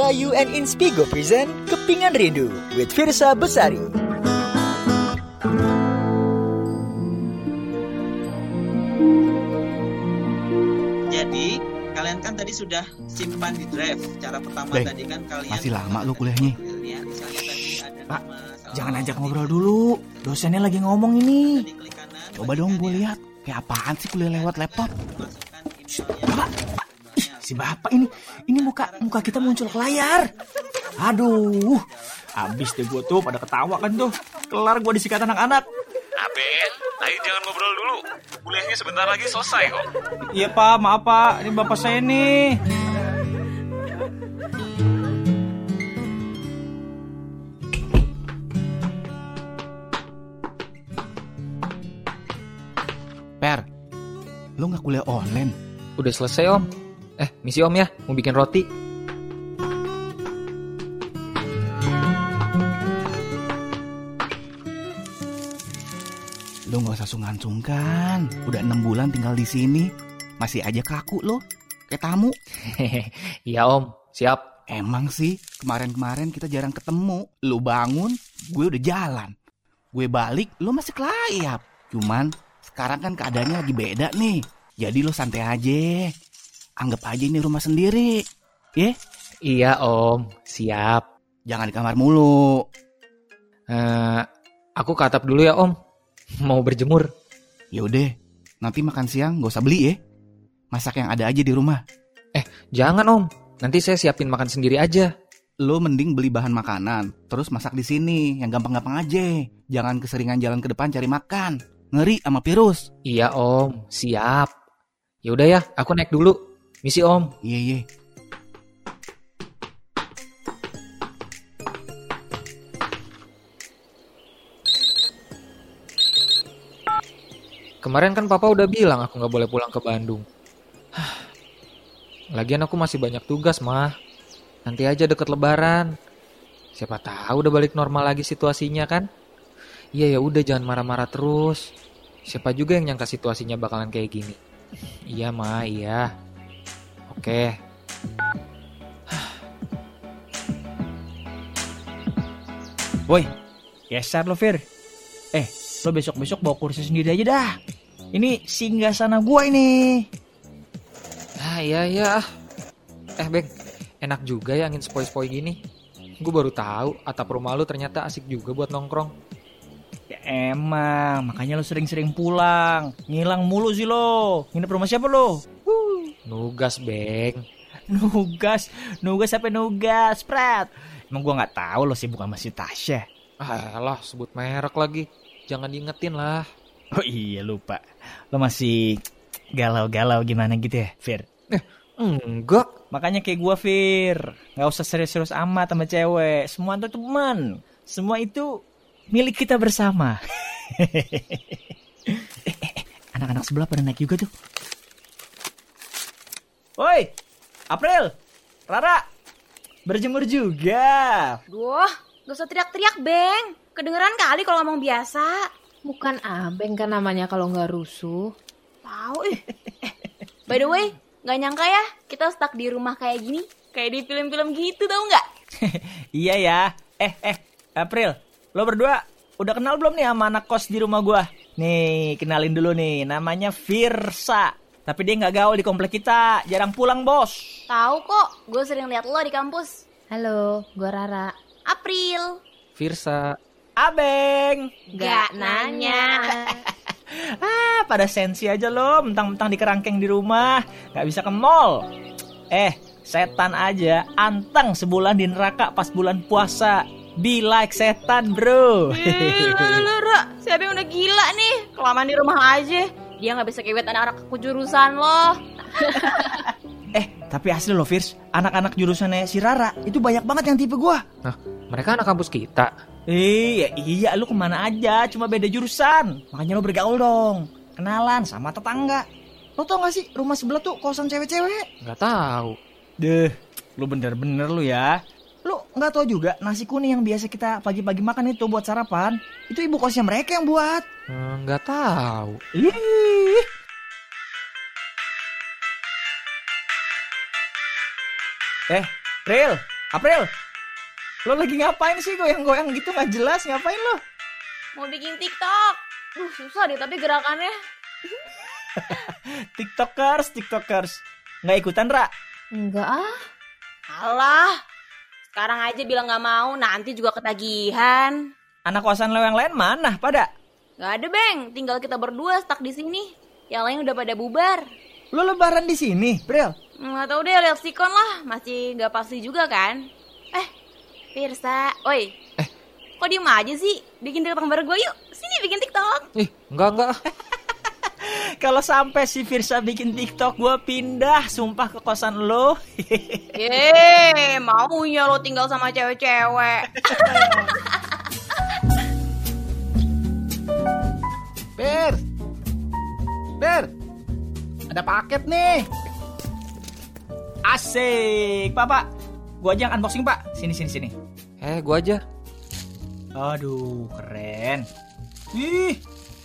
Bayu and Inspigo present Kepingan Rindu with Firsa Besari. Jadi kalian kan tadi sudah simpan di drive. Cara pertama Beng, tadi kan kalian masih lama lu kuliahnya. Ada Pak, Jangan ajak ngobrol dulu. Dosennya lagi ngomong ini. Kanan, Coba dong gue lihat. Kayak apaan sih kuliah lewat laptop? masukkan Pak, emailnya. Si bapak ini, ini muka muka kita muncul ke layar. Aduh, abis deh gue tuh pada ketawa kan tuh. Kelar gue disikat anak-anak. Aben, ayo jangan ngobrol dulu. Kuliahnya sebentar lagi selesai kok. Iya pak, maaf pak, ini bapak saya nih. Per, lu nggak kuliah online? Udah selesai om. Eh, misi om ya, mau bikin roti. Lu nggak usah sungkan-sungkan. Udah enam bulan tinggal di sini, masih aja kaku lo. Kayak tamu. Iya om, siap. Emang sih, kemarin-kemarin kita jarang ketemu. Lu bangun, gue udah jalan. Gue balik, lu masih kelayap. Cuman, sekarang kan keadaannya lagi beda nih. Jadi lu santai aja. Anggap aja ini rumah sendiri. Ya, Iya om, siap. jangan di kamar mulu. Eh, aku ke atap dulu ya om. Mau berjemur. Ya udah, nanti makan siang gak usah beli ya. Masak yang ada aja di rumah. Jangan om, nanti saya siapin makan sendiri aja. Lo mending beli bahan makanan, terus masak di sini, yang gampang-gampang aja. Jangan keseringan jalan ke depan cari makan. Ngeri sama virus. Iya om, siap. Ya udah ya, aku naik dulu. Misi om. Iya, iya. Kemarin kan papa udah bilang aku nggak boleh pulang ke Bandung. Lagian aku masih banyak tugas mah. Nanti aja deket lebaran. Siapa tahu udah balik normal lagi situasinya kan? Iya ya udah jangan marah-marah terus. Siapa juga yang nyangka situasinya bakalan kayak gini. Iya ma, iya. Oke. Woi, geser lo Fir. Eh, lo besok-besok bawa kursi sendiri aja dah. Ini singgah sana gua ini. Ah iya iya. Eh Beng, enak juga ya angin sepoi-sepoi gini. Gue baru tahu atap rumah lu ternyata asik juga buat nongkrong. Ya emang, makanya lo sering-sering pulang. Ngilang mulu sih lo. Nginep rumah siapa lo? Nugas Beng. Nugas, nugas apa nugas, Prat? Emang gua nggak tahu lo sibuk sama si Tasya. Ah lah sebut merek lagi. Jangan diingetin lah. Oh iya lupa. Lo masih galau-galau gimana gitu ya, Fir? Enggak. Makanya kayak gua, Fir. Nggak usah serius-serius amat sama cewek. Semua itu teman. Semua itu milik kita bersama. Eh, eh, eh, Anak-anak sebelah pada naik juga tuh. Woi, April, Rara, berjemur juga. Duh, gak usah teriak-teriak, Beng. Kedengeran kali kalau ngomong biasa. Bukan abeng kan namanya kalau nggak rusuh. Tahu ih. Eh, by the way, nggak nyangka ya kita stuck di rumah kayak gini. Kayak di film-film gitu tau nggak? Iya ya. Eh, eh, April, lo berdua udah kenal belum nih sama anak kos di rumah gua? Nih, kenalin dulu nih, namanya Virsa. Tapi dia nggak gaul di komplek kita, jarang pulang bos. Tahu kok, gue sering lihat lo di kampus. Halo, gua Rara. April. Firsa. Abeng. Gak nanya. Ah, pada sensi aja lo, mentang-mentang di kerangkeng di rumah, nggak bisa ke mall. Eh, setan aja, anteng sebulan di neraka pas bulan puasa. Be like setan, bro. Ih, lu, Ra. Si Abeng udah gila nih. Kelamaan di rumah aja. Dia nggak bisa kewet anak-anak kejurusan lo. Eh, tapi asli loh, Firs. Anak-anak jurusannya si Rara, itu banyak banget yang tipe gua. Nah, mereka anak kampus kita. Eh, ya iya, lu ke mana aja, cuma beda jurusan. Makanya lu bergaul dong. Kenalan sama tetangga. Lo tau gak sih, rumah sebelah tuh kosan cewek-cewek. Nggak tahu. Deh, lu bener-bener lu ya. Lu nggak tahu juga nasi kuning yang biasa kita pagi-pagi makan itu buat sarapan, itu ibu kosnya mereka yang buat. Eh, Nggak tahu. Ih. Eh, Ril, April, lo lagi ngapain sih goyang-goyang gitu nggak jelas ngapain lo? Mau bikin TikTok. Duh, susah deh tapi gerakannya. Tiktokers, tiktokers, nggak ikutan Ra? Enggak ah. Alah. Sekarang aja bilang nggak mau, nanti juga ketagihan. Anak kosan lo yang lain mana pada? Gak ada, Beng. Tinggal kita berdua stuck di sini. Yang lain udah pada bubar. Lo lebaran di sini, April? Nggak tahu deh, lihat sikon lah. Masih nggak pasti juga kan? Eh, Pirsa. Oi. Eh. Kok diem aja sih? Bikin TikTok bareng gue yuk. Sini bikin TikTok. Ih, enggak enggak. Kalau sampai si Firsa bikin TikTok, gue pindah sumpah ke kosan lo. Yeay, maunya lo tinggal sama cewek-cewek. Ber, Ber, ada paket nih. Asik, Pak, Pak. Gue aja yang unboxing, Pak. Sini, sini, sini. Eh, gua aja. Aduh, keren. Ih,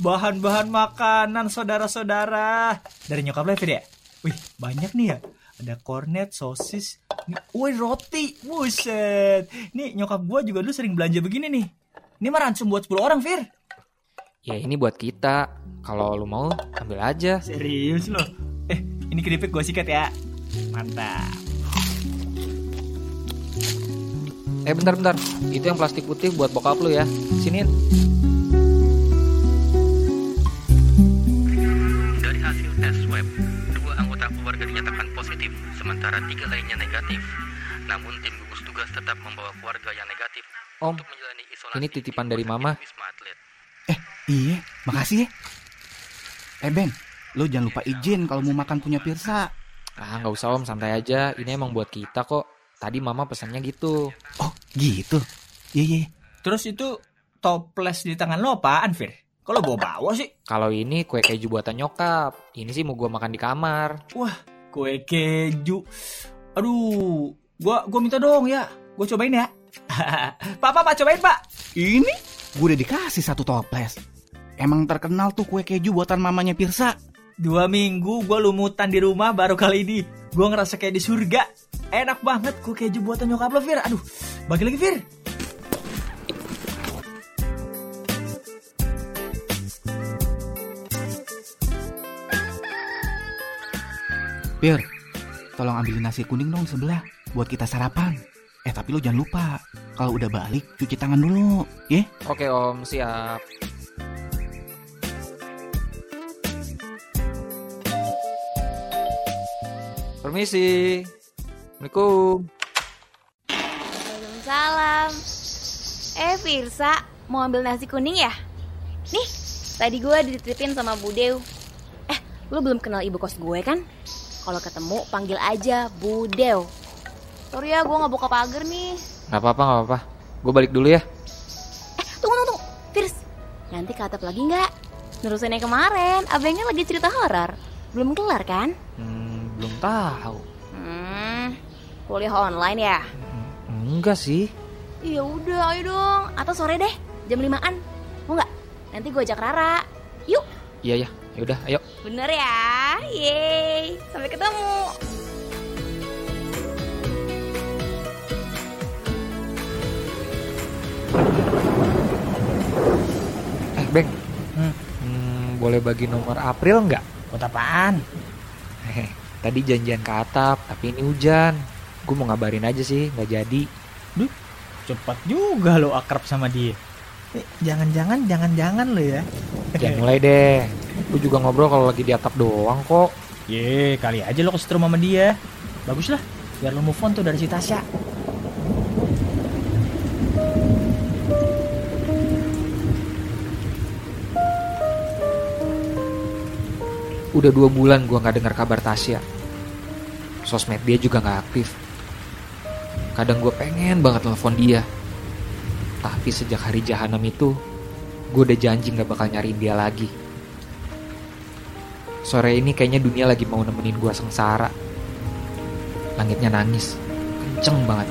bahan-bahan makanan saudara-saudara. Dari nyokap lo ya, ya? Wih, banyak nih ya. Ada kornet, sosis, wih roti, buset. Nih nyokap gua juga dulu sering belanja begini nih. Ini mah ransum buat 10 orang, Fir. Ya ini buat kita. Kalau lu mau, ambil aja. Serius loh. Eh, ini keripik gue sikat ya. Mantap. Eh bentar-bentar, itu yang plastik putih buat bokap lu ya. Siniin. Tiga lainnya negatif. Namun tim gugus tugas tetap membawa keluarga yang negatif Om, untuk menjalani isolasi ini titipan dari Mama. Eh, iya, makasih ya. Eh Ben, lo jangan lupa izin kalau mau makan punya Pirsa. Ah, nggak usah om, santai aja. Ini emang buat kita kok. Tadi mama pesannya gitu. Oh, gitu. Iya, iya. Terus itu toples di tangan lo apaan, Fir? Kalau bawa bawa sih? Kalau ini kue keju buatan nyokap. Ini sih mau gua makan di kamar. Wah, kue keju. Aduh, gua gua minta dong ya. Gua cobain ya. pak, pak, pak, cobain, Pak. Ini gue udah dikasih satu toples. Emang terkenal tuh kue keju buatan mamanya Pirsa. Dua minggu gua lumutan di rumah baru kali ini. Gua ngerasa kayak di surga. Enak banget kue keju buatan nyokap lo, Fir. Aduh, bagi lagi, Fir. Pir, tolong ambilin nasi kuning dong sebelah buat kita sarapan. Eh tapi lo jangan lupa, kalau udah balik cuci tangan dulu, ya? Oke om, siap. Permisi. Assalamualaikum. Waalaikumsalam. Eh, Firsa, mau ambil nasi kuning ya? Nih, tadi gue dititipin sama Bu Dew. Eh, lu belum kenal ibu kos gue kan? Kalau ketemu, panggil aja Bu Dew. Sorry ya, gue gak buka pagar nih. Gak apa-apa, gak apa-apa. Gue balik dulu ya. Eh, tunggu, tunggu, tunggu. Firs, nanti katap lagi nggak? Nerusin yang kemarin, abangnya lagi cerita horor. Belum kelar kan? Hmm, belum tahu. Hmm, kuliah online ya? Enggak sih. Ya udah, ayo dong. Atau sore deh, jam limaan. Mau nggak? Nanti gue ajak Rara. Yuk, Iya ya. Yaudah, ayo. bener ya. Yeay, sampai ketemu. Eh, Beng. Hmm. Hmm, boleh bagi nomor April nggak? Buat apaan? Hehe, tadi janjian ke atap, tapi ini hujan. Gue mau ngabarin aja sih, nggak jadi. Cepat juga lo akrab sama dia. Eh, Jangan-jangan, jangan-jangan lo ya. Jangan mulai deh. Gue juga ngobrol kalau lagi di atap doang kok. Ye, kali aja lo kesetrum sama dia. Bagus lah, biar lo move on tuh dari si Tasya. Udah dua bulan gue nggak dengar kabar Tasya. Sosmed dia juga nggak aktif. Kadang gue pengen banget telepon dia. Tapi sejak hari jahanam itu, gue udah janji nggak bakal nyariin dia lagi. Sore ini kayaknya dunia lagi mau nemenin gue sengsara. Langitnya nangis, kenceng banget.